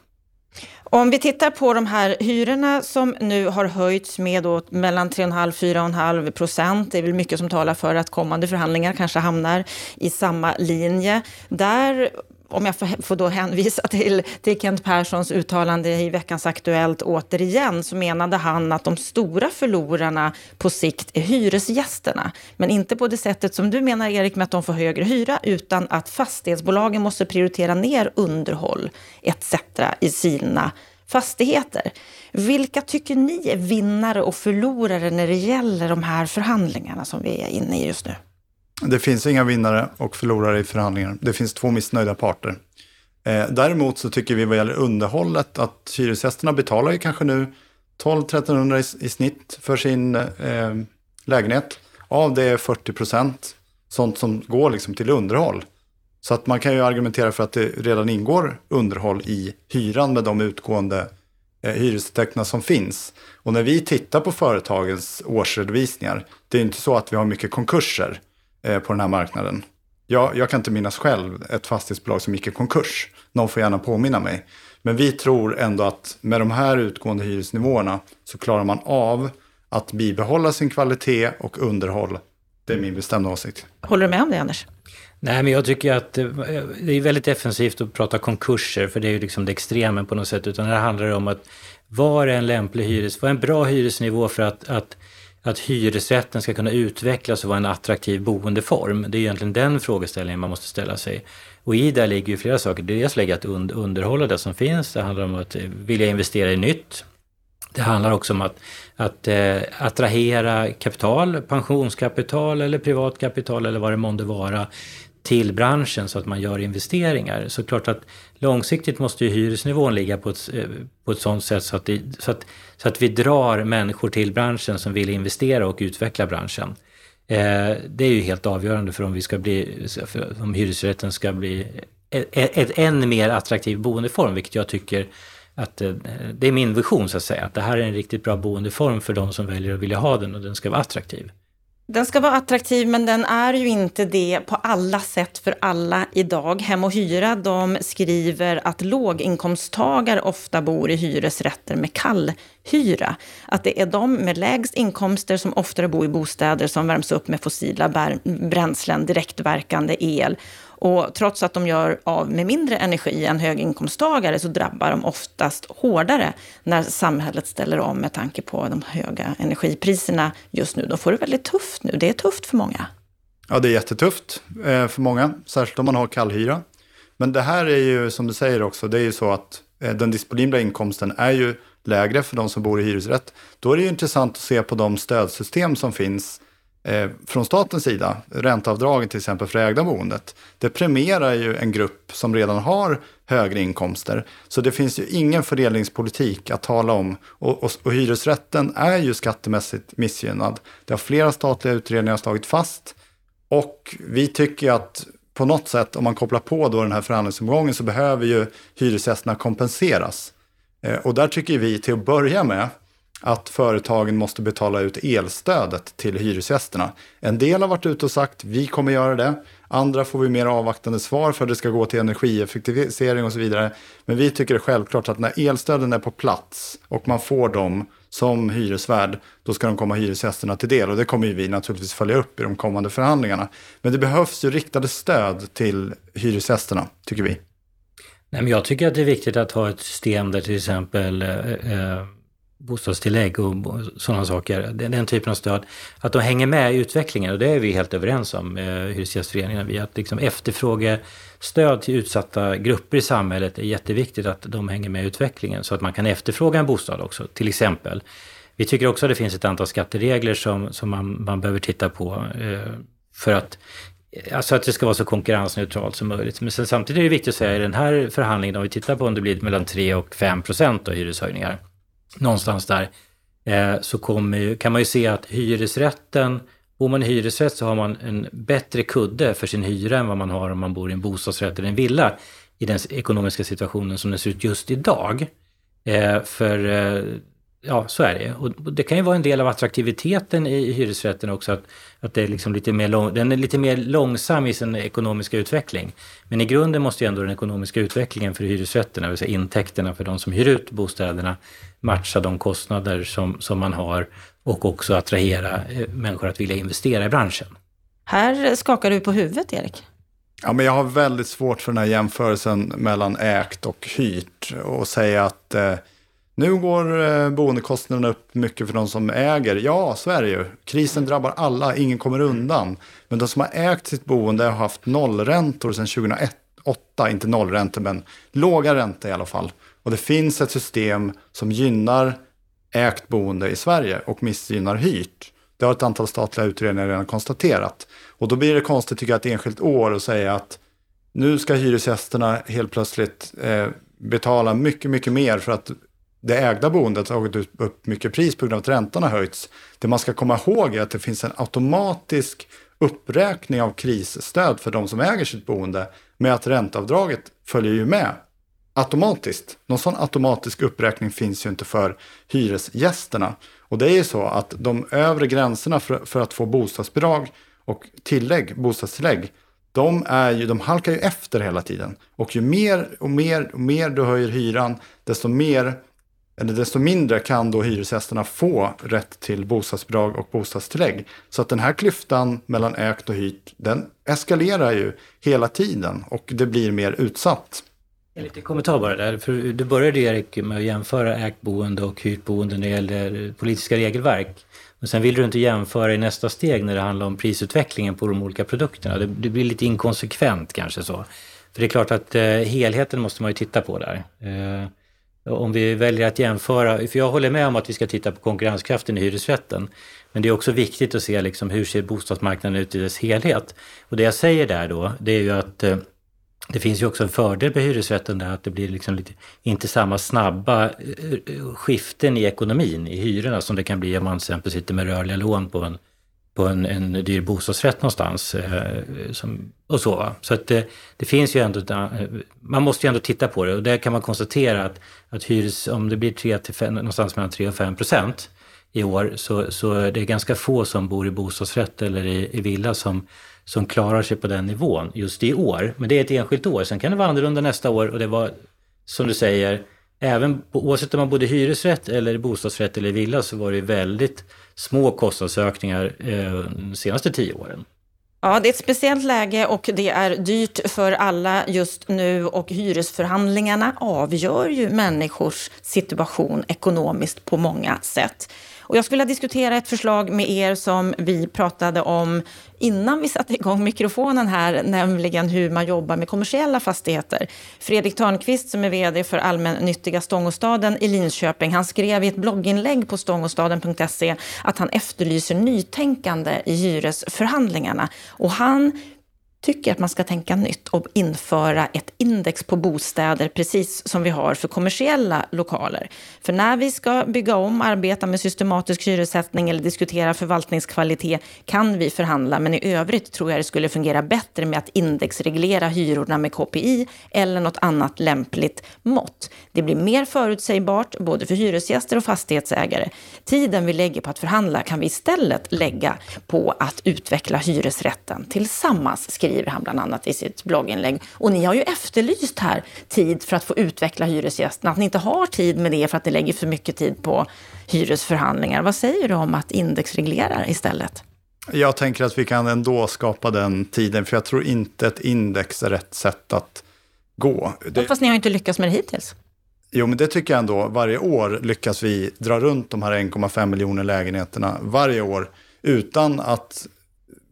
Om vi tittar på de här hyrorna som nu har höjts med då mellan 3,5-4,5 procent. Det är väl mycket som talar för att kommande förhandlingar kanske hamnar i samma linje. Där om jag får då hänvisa till, till Kent Perssons uttalande i veckans Aktuellt återigen, så menade han att de stora förlorarna på sikt är hyresgästerna. Men inte på det sättet som du menar, Erik, med att de får högre hyra, utan att fastighetsbolagen måste prioritera ner underhåll etc. i sina fastigheter. Vilka tycker ni är vinnare och förlorare när det gäller de här förhandlingarna som vi är inne i just nu? Det finns inga vinnare och förlorare i förhandlingar. Det finns två missnöjda parter. Eh, däremot så tycker vi vad gäller underhållet att hyresgästerna betalar ju kanske nu 12-1300 i, i, snitt för sin eh, lägenhet. Av det är 40 procent sånt som går liksom till underhåll. Så att man kan ju argumentera för att det redan ingår underhåll i hyran med de utgående eh, hyresintäkterna som finns. Och när vi tittar på företagens årsredovisningar, det är inte så att vi har mycket konkurser på den här marknaden. Jag, jag kan inte minnas själv ett fastighetsbolag som gick i konkurs. Någon får gärna påminna mig. Men vi tror ändå att med de här utgående hyresnivåerna så klarar man av att bibehålla sin kvalitet och underhåll. Det är min bestämda åsikt. Håller du med om det, Anders? Nej, men jag tycker att eh, det är väldigt defensivt att prata konkurser, för det är ju liksom det extremen på något sätt. Utan det handlar om att var är en lämplig hyres, vad är en bra hyresnivå för att, att att hyresrätten ska kunna utvecklas och vara en attraktiv boendeform. Det är egentligen den frågeställningen man måste ställa sig. Och i det ligger ju flera saker. Det dels lägga att underhålla det som finns. Det handlar om att eh, vilja investera i nytt. Det handlar också om att, att eh, attrahera kapital, pensionskapital eller privat kapital eller vad det månde vara till branschen så att man gör investeringar. Så klart att långsiktigt måste ju hyresnivån ligga på ett, eh, på ett sånt sätt så att, det, så, att, så att vi drar människor till branschen som vill investera och utveckla branschen. Eh, det är ju helt avgörande för om, vi ska bli, om hyresrätten ska bli ett, än mer attraktiv boendeform, vilket jag tycker att eh, det är min vision så att säga, att det här är en riktigt bra boendeform för de som väljer att vilja ha den och den ska vara attraktiv. Den ska vara attraktiv, men den är ju inte det på alla sätt för alla idag. Hem och hyra de skriver att låginkomsttagare ofta bor i hyresrätter med kallhyra. Att det är de med lägst inkomster som oftare bor i bostäder som värms upp med fossila bränslen, direktverkande el och trots att de gör av med mindre energi än höginkomsttagare så drabbar de oftast hårdare när samhället ställer om med tanke på de höga energipriserna just nu. De får det väldigt tufft nu. Det är tufft för många. Ja, det är jättetufft eh, för många, särskilt om man har kallhyra. Men det här är ju, som du säger också, det är ju så att eh, den disponibla inkomsten är ju lägre för de som bor i hyresrätt. Då är det ju intressant att se på de stödsystem som finns eh, från statens sida, ränteavdragen till exempel för ägda boendet, det premierar ju en grupp som redan har högre inkomster. Så det finns ju ingen fördelningspolitik att tala om. Och, och, och hyresrätten är ju skattemässigt missgynnad. Det har flera statliga utredningar slagit fast. Och vi tycker att på något sätt, om man kopplar på då den här förhandlingsomgången, så behöver ju hyresgästerna kompenseras. Eh, och där tycker vi till att börja med att företagen måste betala ut elstödet till hyresgästerna. En del har varit ute och sagt vi kommer göra det. Andra får vi mer avvaktande svar för att det ska gå till energieffektivisering och så vidare. Men vi tycker det är självklart att när elstöden är på plats och man får dem som hyresvärd, då ska de komma hyresgästerna till del. Och det kommer vi naturligtvis följa upp i de kommande förhandlingarna. Men det behövs ju riktade stöd till hyresgästerna, tycker vi. Nej, men jag tycker att det är viktigt att ha ett system där till exempel eh, eh bostadstillägg och sådana saker, den typen av stöd, att de hänger med i utvecklingen. Och det är vi helt överens om, eh, Hyresgästföreningen. Vi att liksom efterfrågestöd till utsatta grupper i samhället är jätteviktigt att de hänger med i utvecklingen så att man kan efterfråga en bostad också, till exempel. Vi tycker också att det finns ett antal skatteregler som, som man, man behöver titta på eh, för att eh, Alltså att det ska vara så konkurrensneutralt som möjligt. Men sen samtidigt är det viktigt att säga i den här förhandlingen, om vi tittar på om det blir mellan 3 och 5 procent av hyreshöjningar, någonstans där, eh, så kommer, kan man ju se att hyresrätten, bor man i hyresrätt så har man en bättre kudde för sin hyra än vad man har om man bor i en bostadsrätt eller en villa i den ekonomiska situationen som den ser ut just idag. Eh, för eh, ja, så är det. Och det kan ju vara en del av attraktiviteten i hyresrätten också, att, att det är liksom lite mer lång, den är lite mer långsam i sin ekonomiska utveckling. Men i grunden måste ju ändå den ekonomiska utvecklingen för hyresrätterna, det vill säga intäkterna för de som hyr ut bostäderna, matcha de kostnader som, som man har och också attrahera eh, människor att vilja investera i branschen. Här skakar du på huvudet, Erik. Ja, men jag har väldigt svårt för den här jämförelsen mellan ägt och hyrt och säga att eh, nu går eh, boendekostnaderna upp mycket för de som äger. Ja, så är det ju. Krisen drabbar alla, ingen kommer undan. Men de som har ägt sitt boende har haft nollräntor sedan 2008. Inte nollräntor, men låga räntor i alla fall. Och det finns ett system som gynnar ägt boende i Sverige och missgynnar hyrt. Det har ett antal statliga utredningar redan konstaterat. Och då blir det konstigt tycker jag ett enskilt år att säga att nu ska hyresgästerna helt plötsligt eh, betala mycket, mycket mer för att det ägda boendet har tagit upp mycket pris på grund av att räntan har höjts. Det man ska komma ihåg är att det finns en automatisk uppräkning av krisstöd för de som äger sitt boende med att ränteavdraget följer ju med automatiskt. Någon sån automatisk uppräkning finns ju inte för hyresgästerna. Och det är ju så att de övre gränserna för, för att få bostadsbidrag och tillägg, bostadstillägg, de, är ju, de halkar ju efter hela tiden. Och ju mer och mer och mer du höjer hyran, desto mer eller desto mindre kan då hyresgästerna få rätt till bostadsbidrag och bostadstillägg. Så att den här klyftan mellan ägt och hyrt, den eskalerar ju hela tiden och det blir mer utsatt. En liten kommentar bara där, för du började Erik med att jämföra ägt boende och hyrt boende när det gäller politiska regelverk. Men sen vill du inte jämföra i nästa steg när det handlar om prisutvecklingen på de olika produkterna. Det, det blir lite inkonsekvent kanske så. För det är klart att eh, helheten måste man ju titta på där. Eh, om vi väljer att jämföra, för jag håller med om att vi ska titta på konkurrenskraften i hyresrätten. Men det är också viktigt att se liksom hur ser bostadsmarknaden ut i dess helhet. Och det jag säger där då, det är ju att eh, det finns ju också en fördel med hyresrätten där att det blir liksom lite, inte samma snabba eh, eh, skiften i ekonomin, i hyrorna, som det kan bli om man till exempel sitter med rörliga lån på en, på en, en dyr bostadsrätt någonstans. Eh, som, och så. Va? Så att det, det, finns ju ändå, eh, man måste ju ändå titta på det och där kan man konstatera att, att hyres, om det blir 3 till 5, någonstans mellan 3 och 5 procent i år så, så det är ganska få som bor i bostadsrätt eller i, i villa som, som klarar sig på den nivån just i år. Men det är ett enskilt år. Sen kan det vara annorlunda nästa år och det var, som du säger, även oavsett om man bodde i hyresrätt eller bostadsrätt eller villa så var det väldigt små kostnadsökningar eh, de senaste tio åren. Ja, det är ett speciellt läge och det är dyrt för alla just nu och hyresförhandlingarna avgör ju människors situation ekonomiskt på många sätt. Och jag skulle vilja diskutera ett förslag med er som vi pratade om innan vi satte igång mikrofonen här, nämligen hur man jobbar med kommersiella fastigheter. Fredrik Törnqvist som är vd för allmännyttiga Stångåstaden i Linköping, han skrev i ett blogginlägg på stångåstaden.se att han efterlyser nytänkande i hyresförhandlingarna. Och han tycker att man ska tänka nytt och införa ett index på bostäder precis som vi har för kommersiella lokaler. För när vi ska bygga om, arbeta med systematisk hyressättning eller diskutera förvaltningskvalitet kan vi förhandla, men i övrigt tror jag det skulle fungera bättre med att indexreglera hyrorna med KPI eller något annat lämpligt mått. Det blir mer förutsägbart både för hyresgäster och fastighetsägare. Tiden vi lägger på att förhandla kan vi istället lägga på att utveckla hyresrätten tillsammans, skriver han bland annat i sitt blogginlägg. Och ni har ju efterlyst här tid för att få utveckla hyresgästerna, att ni inte har tid med det för att ni lägger för mycket tid på hyresförhandlingar. Vad säger du om att indexreglera istället? Jag tänker att vi kan ändå skapa den tiden, för jag tror inte ett index är rätt sätt att gå. Det... Fast ni har inte lyckats med det hittills. Jo, men det tycker jag ändå. Varje år lyckas vi dra runt de här 1,5 miljoner lägenheterna varje år utan att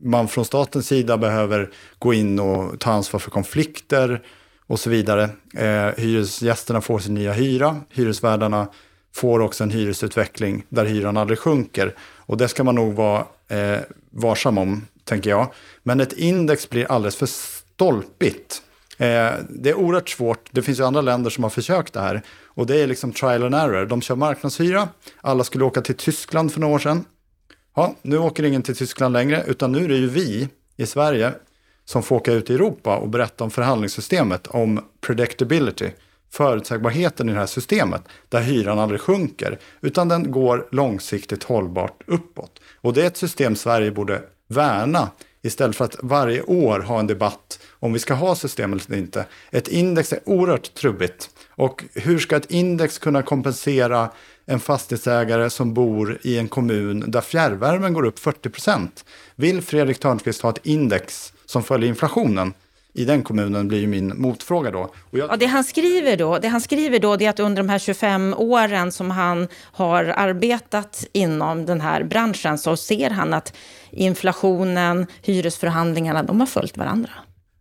man från statens sida behöver gå in och ta ansvar för konflikter och så vidare. Eh, hyresgästerna får sin nya hyra, hyresvärdarna får också en hyresutveckling där hyran aldrig sjunker. Och det ska man nog vara eh, varsam om, tänker jag. Men ett index blir alldeles för stolpigt. Eh, det är oerhört svårt. Det finns ju andra länder som har försökt det här. Och det är liksom trial and error. De kör marknadshyra. Alla skulle åka till Tyskland för några år sedan. Ja, nu åker ingen till Tyskland längre, utan nu är det ju vi i Sverige som får åka ut i Europa och berätta om förhandlingssystemet, om predictability. förutsägbarheten i det här systemet, där hyran aldrig sjunker, utan den går långsiktigt hållbart uppåt. Och det är ett system Sverige borde värna istället för att varje år ha en debatt om vi ska ha systemet eller inte. Ett index är oerhört trubbigt. Och hur ska ett index kunna kompensera en fastighetsägare som bor i en kommun där fjärrvärmen går upp 40 procent? Vill Fredrik Törnqvist ha ett index som följer inflationen? I den kommunen blir ju min motfråga då. Jag... Ja, det han skriver då, det han skriver då det är att under de här 25 åren som han har arbetat inom den här branschen så ser han att inflationen, hyresförhandlingarna, de har följt varandra.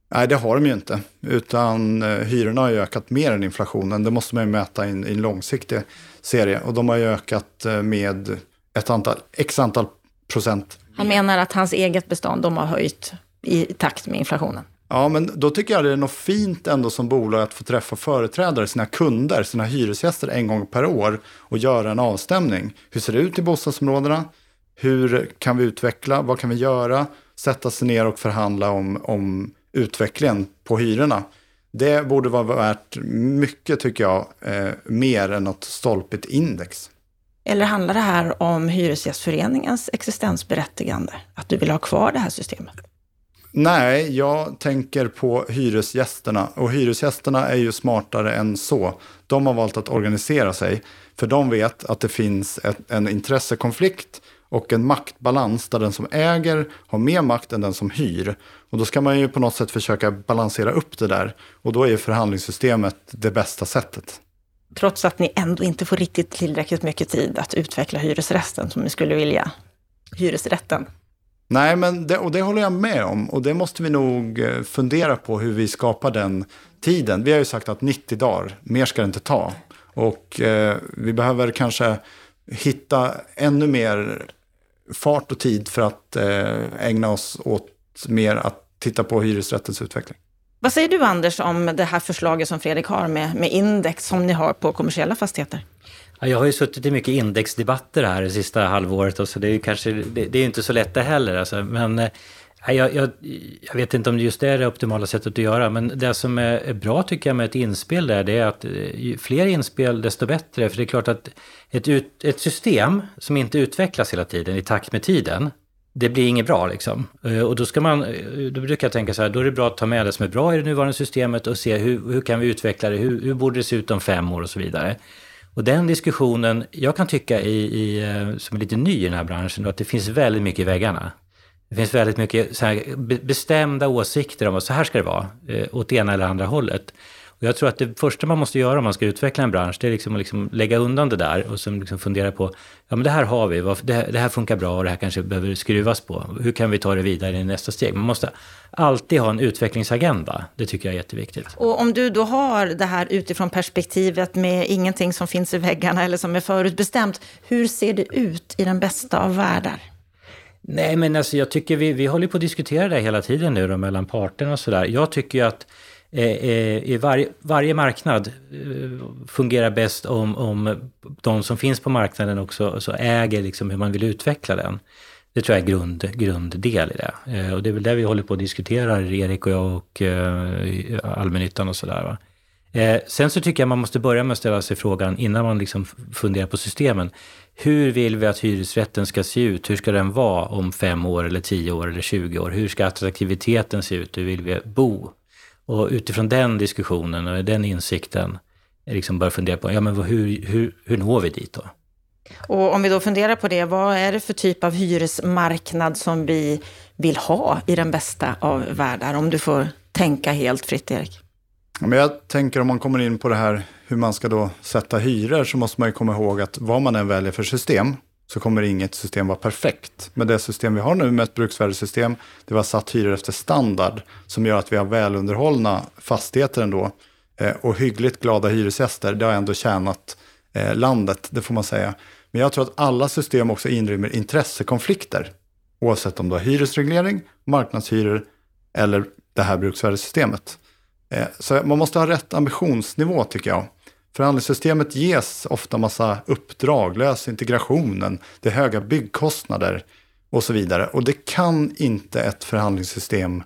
Nej, det har de ju inte. Utan eh, hyrorna har ju ökat mer än inflationen. Det måste man ju mäta i en, i en långsiktig serie. Och de har ju ökat eh, med ett antal, x antal procent. Han menar att hans eget bestånd, de har höjt i takt med inflationen. Ja, men då tycker jag det är något fint ändå som bolag att få träffa företrädare, sina kunder, sina hyresgäster en gång per år och göra en avstämning. Hur ser det ut i bostadsområdena? Hur kan vi utveckla? Vad kan vi göra? Sätta sig ner och förhandla om, om utvecklingen på hyrorna. Det borde vara värt mycket, tycker jag, eh, mer än något stolpigt index. Eller handlar det här om Hyresgästföreningens existensberättigande? Att du vill ha kvar det här systemet? Nej, jag tänker på hyresgästerna. Och hyresgästerna är ju smartare än så. De har valt att organisera sig. För de vet att det finns ett, en intressekonflikt och en maktbalans där den som äger har mer makt än den som hyr. Och då ska man ju på något sätt försöka balansera upp det där. Och då är förhandlingssystemet det bästa sättet. Trots att ni ändå inte får riktigt tillräckligt mycket tid att utveckla hyresrätten som ni skulle vilja. Hyresrätten. Nej, men det, och det håller jag med om. Och det måste vi nog eh, fundera på hur vi skapar den tiden. Vi har ju sagt att 90 dagar, mer ska det inte ta. Och eh, vi behöver kanske hitta ännu mer fart och tid för att eh, ägna oss åt mer att titta på hyresrättens utveckling. Vad säger du Anders om det här förslaget som Fredrik har med, med index som ni har på kommersiella fastigheter? Jag har ju suttit i mycket indexdebatter här det sista halvåret och så det är ju kanske, det, det är inte så lätt det heller alltså. Men eh, jag, jag, jag, vet inte om det just är det optimala sättet att göra, men det som är bra tycker jag med ett inspel där, det är att eh, ju fler inspel desto bättre. För det är klart att ett, ut, ett system som inte utvecklas hela tiden i takt med tiden, det blir inget bra liksom. Eh, och då ska man, eh, då brukar jag tänka så här, då är det bra att ta med det som är bra i det nuvarande systemet och se hur, hur kan vi utveckla det, hur, hur borde det se ut om fem år och så vidare. Och den diskussionen, jag kan tycka i, i, eh, som är lite ny i den här branschen, att det finns väldigt mycket i väggarna. Det finns väldigt mycket så här bestämda åsikter om att så här ska det vara, eh, åt ena eller andra hållet. Och jag tror att det första man måste göra om man ska utveckla en bransch, det är liksom att liksom lägga undan det där och sen liksom fundera på, ja men det här har vi, det här funkar bra och det här kanske behöver skruvas på. Hur kan vi ta det vidare i nästa steg? Man måste alltid ha en utvecklingsagenda. Det tycker jag är jätteviktigt. Och om du då har det här utifrån perspektivet med ingenting som finns i väggarna eller som är förutbestämt, hur ser det ut i den bästa av världar? Nej, men alltså jag tycker vi, vi håller på att diskutera det hela tiden nu då, mellan parterna och sådär. Jag tycker ju att Eh, eh, i varje, varje marknad eh, fungerar bäst om, om de som finns på marknaden också så äger liksom hur man vill utveckla den. Det tror jag är grund, grunddel i det. Och det är väl det vi håller på att diskutera, Erik och jag och allmännyttan och sådär. Sen så tycker jag man måste börja med att ställa sig frågan innan man liksom funderar på systemen. Hur vill vi att hyresrätten ska se ut? Hur ska den vara om fem år eller tio år eller 20 år? Hur ska attraktiviteten se ut? Hur vill vi bo? Och utifrån den diskussionen och den insikten liksom börja fundera på, ja men hur, hur, hur når vi dit då? Och om vi då funderar på det, vad är det för typ av hyresmarknad som vi vill ha i den bästa av världar? Om du får tänka helt fritt, Erik. men jag tänker om man kommer in på det här hur man ska då sätta hyror så måste man ju komma ihåg att vad man än väljer för system så kommer inget system vara perfekt. Men det system vi har nu med ett bruksvärdessystem, det var satt hyror efter standard som gör att vi har välunderhållna fastigheter ändå. Eh, och hyggligt glada hyresgäster, det har ändå tjänat eh, landet, det får man säga. Men jag tror att alla system också inrymmer intressekonflikter. Oavsett om du har hyresreglering, marknadshyror eller det här bruksvärdessystemet. Eh, så man måste ha rätt ambitionsnivå tycker jag. Förhandlingssystemet ges ofta massa uppdrag, lös integrationen, det är höga byggkostnader och så vidare. Och det kan inte ett förhandlingssystem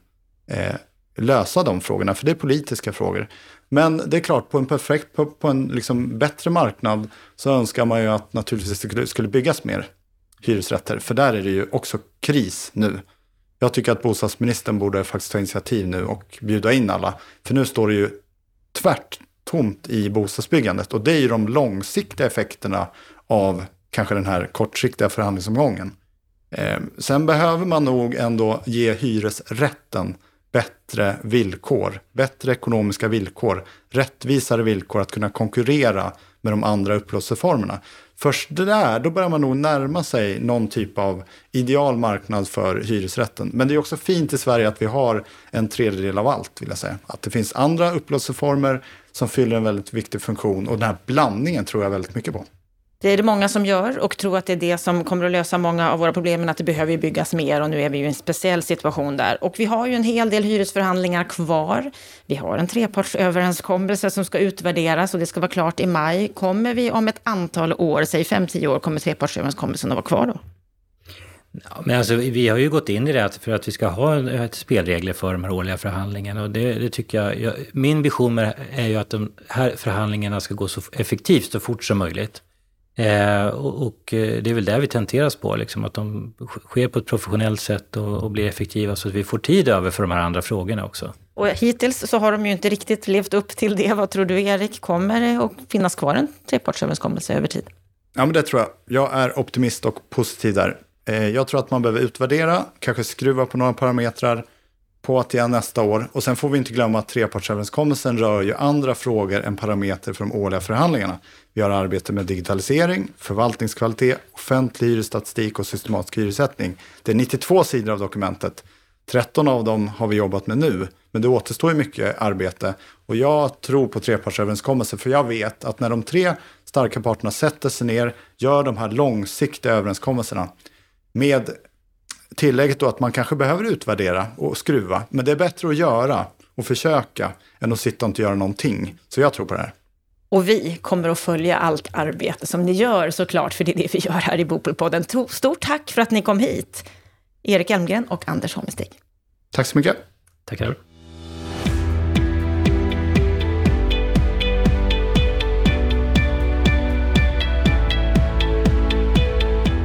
eh, lösa de frågorna, för det är politiska frågor. Men det är klart, på en perfekt, på, på en liksom bättre marknad så önskar man ju att naturligtvis det skulle, skulle byggas mer hyresrätter. För där är det ju också kris nu. Jag tycker att bostadsministern borde faktiskt ta initiativ nu och bjuda in alla. För nu står det ju tvärt tomt i bostadsbyggandet. Och det är ju de långsiktiga effekterna av kanske den här kortsiktiga förhandlingsomgången. Eh, sen behöver man nog ändå ge hyresrätten bättre villkor, bättre ekonomiska villkor, rättvisare villkor att kunna konkurrera med de andra upplåtelseformerna. Först där, då börjar man nog närma sig någon typ av ideal marknad för hyresrätten. Men det är också fint i Sverige att vi har en tredjedel av allt, vill jag säga. Att det finns andra upplåtelseformer som fyller en väldigt viktig funktion och den här blandningen tror jag väldigt mycket på. Det är det många som gör och tror att det är det som kommer att lösa många av våra problem, men att det behöver byggas mer och nu är vi ju i en speciell situation där. Och vi har ju en hel del hyresförhandlingar kvar. Vi har en trepartsöverenskommelse som ska utvärderas och det ska vara klart i maj. Kommer vi om ett antal år, säg 5-10 år, kommer trepartsöverenskommelsen att vara kvar då? Ja, men alltså, vi har ju gått in i det för att vi ska ha ett spelregler för de här årliga förhandlingarna. Och det, det tycker jag, jag, min vision är ju att de här förhandlingarna ska gå så effektivt och fort som möjligt. Eh, och, och, eh, det är väl där vi tenteras på, liksom, att de sker på ett professionellt sätt och, och, blir effektiva så att vi får tid över för de här andra frågorna också. Och hittills så har de ju inte riktigt levt upp till det. Vad tror du Erik, kommer det att finnas kvar en trepartsöverenskommelse över tid? Ja, men det tror jag. Jag är optimist och positiv där. Eh, jag tror att man behöver utvärdera, kanske skruva på några parametrar på att igen nästa år. Och sen får vi inte glömma att trepartsöverenskommelsen rör ju andra frågor än parameter för de årliga förhandlingarna. Vi har arbete med digitalisering, förvaltningskvalitet, offentlig hyresstatistik och systematisk hyressättning. Det är 92 sidor av dokumentet. 13 av dem har vi jobbat med nu, men det återstår ju mycket arbete. Och jag tror på trepartsöverenskommelser, för jag vet att när de tre starka parterna sätter sig ner, gör de här långsiktiga överenskommelserna med tillägget då att man kanske behöver utvärdera och skruva, men det är bättre att göra och försöka än att sitta och inte göra någonting. Så jag tror på det här. Och vi kommer att följa allt arbete som ni gör såklart, för det är det vi gör här i Bopolpodden. Stort tack för att ni kom hit, Erik Elmgren och Anders Holmestig. Tack så mycket. Tackar.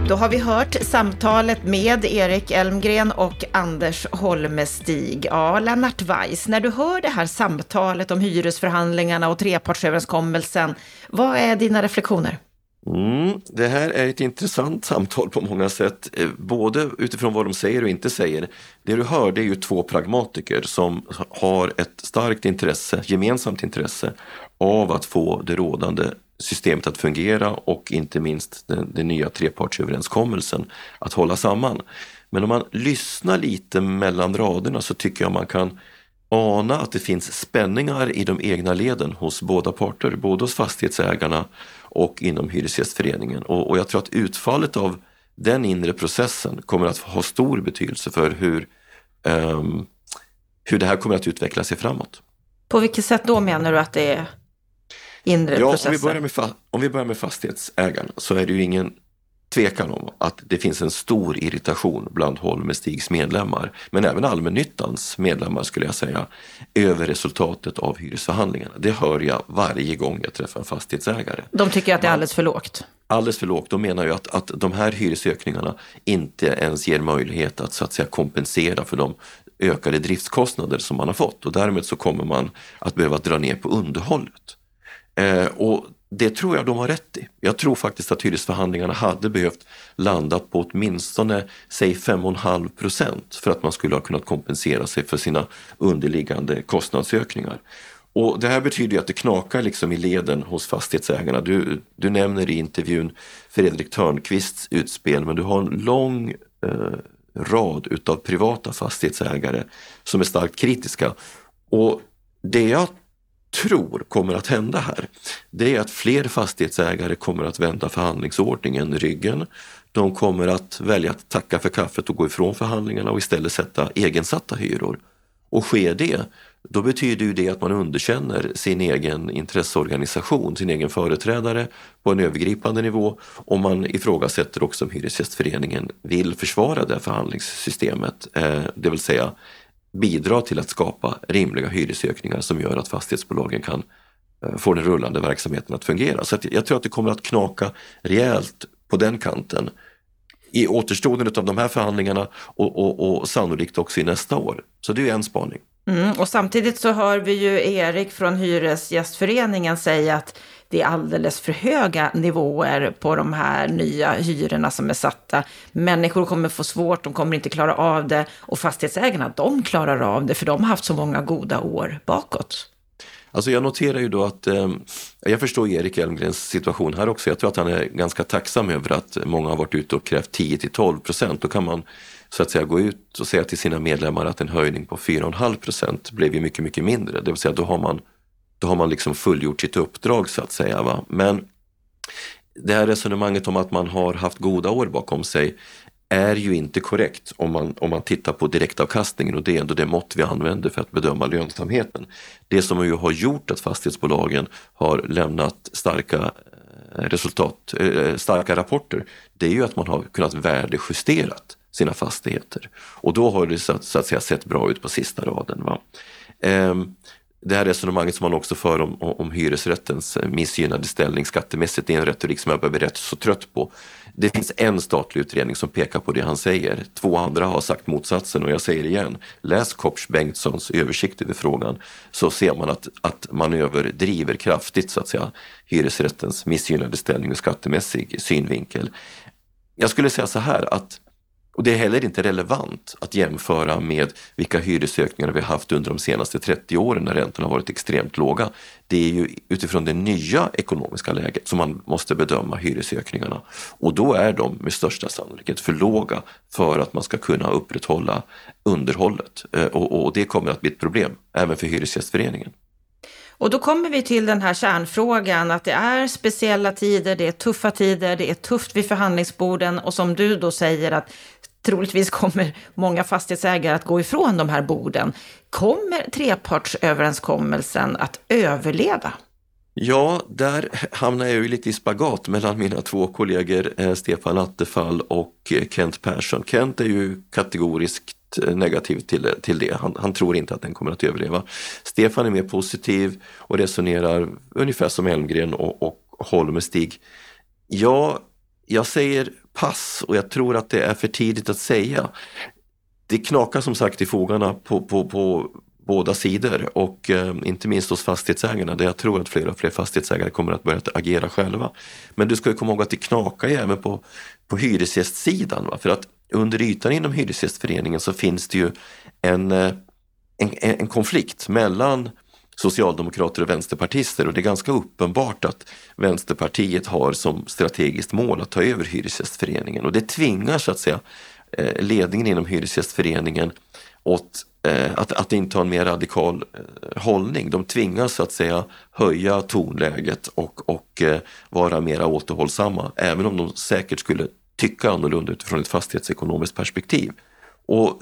Då har vi hört samtalet med Erik Elmgren och Anders Holmestig. Ja, Lennart Weiss, när du hör det här samtalet om hyresförhandlingarna och trepartsöverenskommelsen, vad är dina reflektioner? Mm, det här är ett intressant samtal på många sätt, eh, både utifrån vad de säger och inte säger. Det du hör det är ju två pragmatiker som har ett starkt intresse, gemensamt intresse av att få det rådande systemet att fungera och inte minst den, den nya trepartsöverenskommelsen att hålla samman. Men om man lyssnar lite mellan raderna så tycker jag man kan ana att det finns spänningar i de egna leden hos båda parter, både hos fastighetsägarna och inom Hyresgästföreningen. Och, och jag tror att utfallet av den inre processen kommer att ha stor betydelse för hur, um, hur det här kommer att utveckla sig framåt. På vilket sätt då menar du att det är inre ja, processer? Om vi, börjar med om vi börjar med fastighetsägarna så är det ju ingen tvekan om att det finns en stor irritation bland Holmestigs medlemmar, men även allmännyttans medlemmar skulle jag säga, över resultatet av hyresförhandlingarna. Det hör jag varje gång jag träffar en fastighetsägare. De tycker att det är alldeles för lågt? Alldeles för lågt. De menar ju att, att de här hyresökningarna inte ens ger möjlighet att så att säga kompensera för de ökade driftskostnader som man har fått och därmed så kommer man att behöva dra ner på underhållet. Eh, och det tror jag de har rätt i. Jag tror faktiskt att hyresförhandlingarna hade behövt landa på åtminstone, säg 5,5 procent för att man skulle ha kunnat kompensera sig för sina underliggande kostnadsökningar. Och det här betyder ju att det knakar liksom i leden hos fastighetsägarna. Du, du nämner i intervjun Fredrik Törnqvists utspel, men du har en lång eh, rad utav privata fastighetsägare som är starkt kritiska. Och det jag tror kommer att hända här, det är att fler fastighetsägare kommer att vända förhandlingsordningen ryggen. De kommer att välja att tacka för kaffet och gå ifrån förhandlingarna och istället sätta egensatta hyror. Och sker det, då betyder ju det att man underkänner sin egen intresseorganisation, sin egen företrädare på en övergripande nivå och man ifrågasätter också om Hyresgästföreningen vill försvara det förhandlingssystemet, eh, det vill säga bidra till att skapa rimliga hyresökningar som gör att fastighetsbolagen kan eh, få den rullande verksamheten att fungera. Så att jag tror att det kommer att knaka rejält på den kanten i återstoden av de här förhandlingarna och, och, och sannolikt också i nästa år. Så det är en spaning. Mm, och samtidigt så hör vi ju Erik från Hyresgästföreningen säga att det är alldeles för höga nivåer på de här nya hyrorna som är satta. Människor kommer få svårt, de kommer inte klara av det och fastighetsägarna, de klarar av det för de har haft så många goda år bakåt. Alltså jag noterar ju då att, eh, jag förstår Erik Elmgrens situation här också. Jag tror att han är ganska tacksam över att många har varit ute och krävt 10 till 12 procent. Då kan man så att säga gå ut och säga till sina medlemmar att en höjning på 4,5 procent blev ju mycket, mycket mindre. Det vill säga då har man, då har man liksom fullgjort sitt uppdrag så att säga. Va? Men det här resonemanget om att man har haft goda år bakom sig är ju inte korrekt om man, om man tittar på direktavkastningen och det är ändå det mått vi använder för att bedöma lönsamheten. Det som ju har gjort att fastighetsbolagen har lämnat starka eh, resultat, eh, starka rapporter, det är ju att man har kunnat värdejusterat sina fastigheter. Och då har det så att, så att säga sett bra ut på sista raden. Va? Ehm, det här resonemanget som man också för om, om hyresrättens missgynnade ställning skattemässigt, det är en retorik som jag börjar bli rätt så trött på. Det finns en statlig utredning som pekar på det han säger. Två andra har sagt motsatsen och jag säger igen, läs Kopsch Bengtssons översikt över frågan så ser man att, att man överdriver kraftigt så att säga hyresrättens missgynnade ställning ur skattemässig synvinkel. Jag skulle säga så här att och det är heller inte relevant att jämföra med vilka hyresökningar vi haft under de senaste 30 åren när räntorna varit extremt låga. Det är ju utifrån det nya ekonomiska läget som man måste bedöma hyresökningarna. Och då är de med största sannolikhet för låga för att man ska kunna upprätthålla underhållet. Eh, och, och det kommer att bli ett problem även för Hyresgästföreningen. Och då kommer vi till den här kärnfrågan att det är speciella tider, det är tuffa tider, det är tufft vid förhandlingsborden och som du då säger att troligtvis kommer många fastighetsägare att gå ifrån de här borden. Kommer trepartsöverenskommelsen att överleva? Ja, där hamnar jag ju lite i spagat mellan mina två kollegor eh, Stefan Attefall och eh, Kent Persson. Kent är ju kategoriskt eh, negativ till, till det. Han, han, tror inte att den kommer att överleva. Stefan är mer positiv och resonerar ungefär som Elmgren och, och Holmestig. Ja, jag säger pass och jag tror att det är för tidigt att säga. Det knakar som sagt i fogarna på, på, på båda sidor och eh, inte minst hos fastighetsägarna där jag tror att fler och fler fastighetsägare kommer att börja agera själva. Men du ska komma ihåg att det knakar ju även på, på hyresgästsidan. Va? För att under ytan inom Hyresgästföreningen så finns det ju en, eh, en, en konflikt mellan socialdemokrater och vänsterpartister och det är ganska uppenbart att Vänsterpartiet har som strategiskt mål att ta över Hyresgästföreningen och det tvingar så att säga eh, ledningen inom Hyresgästföreningen åt eh, att, att inta en mer radikal eh, hållning. De tvingas så att säga höja tonläget och, och vara mer återhållsamma även om de säkert skulle tycka annorlunda utifrån ett fastighetsekonomiskt perspektiv. Och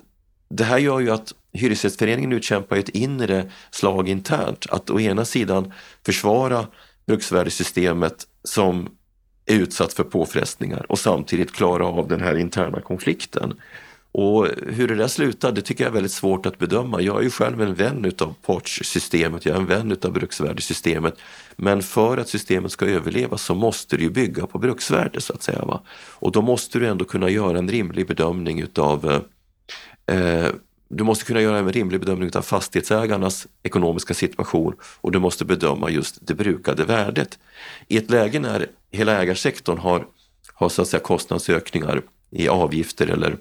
det här gör ju att Hyresgästföreningen utkämpar ett inre slag internt. Att å ena sidan försvara bruksvärdessystemet som är utsatt för påfrestningar och samtidigt klara av den här interna konflikten. Och hur det där slutar, det tycker jag är väldigt svårt att bedöma. Jag är ju själv en vän utav partssystemet, jag är en vän utav bruksvärdessystemet. Men för att systemet ska överleva så måste det ju bygga på bruksvärde så att säga. Va? Och då måste du ändå kunna göra en rimlig bedömning utav eh, Eh, du måste kunna göra en rimlig bedömning av fastighetsägarnas ekonomiska situation och du måste bedöma just det brukade värdet. I ett läge när hela ägarsektorn har, har så att säga kostnadsökningar i avgifter eller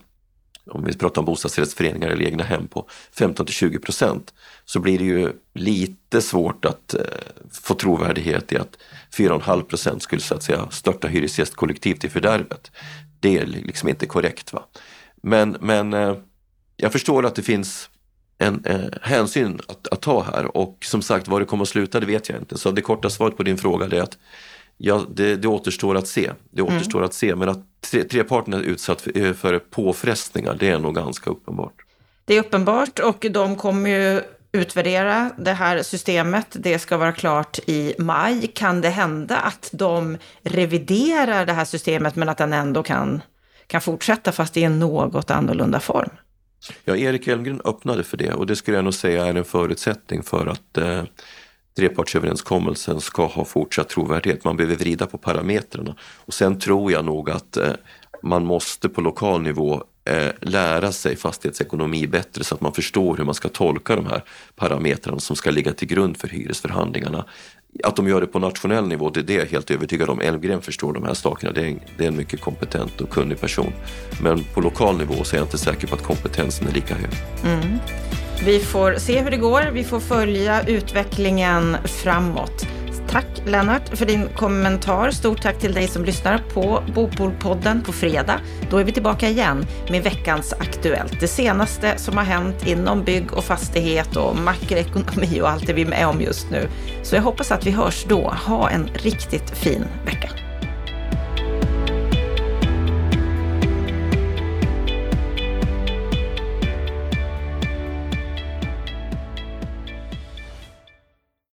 om vi pratar om bostadsrättsföreningar eller egna hem på 15 till 20 procent så blir det ju lite svårt att eh, få trovärdighet i att 4,5 procent skulle så att säga störta hyresgästkollektivet i fördärvet. Det är liksom inte korrekt. va. Men, men eh, jag förstår att det finns en eh, hänsyn att, att, ta här och som sagt var det kommer att sluta det vet jag inte. Så det korta svaret på din fråga är att ja, det, det återstår att se. Det mm. återstår mm. att se men att tre, treparten är utsatt för, eh, för påfrestningar det är nog ganska uppenbart. Det är uppenbart och de kommer ju utvärdera det här systemet. Det ska vara klart i maj. Kan det hända att de reviderar det här systemet men att den ändå kan, kan fortsätta fast i en något annorlunda form? Ja, Erik Elmgren öppnade för det och det skulle jag nog säga är en förutsättning för att eh, trepartsöverenskommelsen ska ha fortsatt trovärdighet. Man behöver vrida på parametrarna. Och sen tror jag nog att eh, man måste på lokal nivå eh, lära sig fastighetsekonomi bättre så att man förstår hur man ska tolka de här parametrarna som ska ligga till grund för hyresförhandlingarna. Att de gör det på nationell nivå, det är det jag helt övertygad om. Elmgren förstår de här sakerna, det är, en, det är en mycket kompetent och kunnig person. Men på lokal nivå så är jag inte säker på att kompetensen är lika hög. Mm. Vi får se hur det går. Vi får följa utvecklingen framåt. Tack Lennart för din kommentar. Stort tack till dig som lyssnar på Bopolpodden på fredag. Då är vi tillbaka igen med veckans Aktuellt. Det senaste som har hänt inom bygg och fastighet och makroekonomi och allt det vi är med om just nu. Så jag hoppas att vi hörs då. Ha en riktigt fin vecka.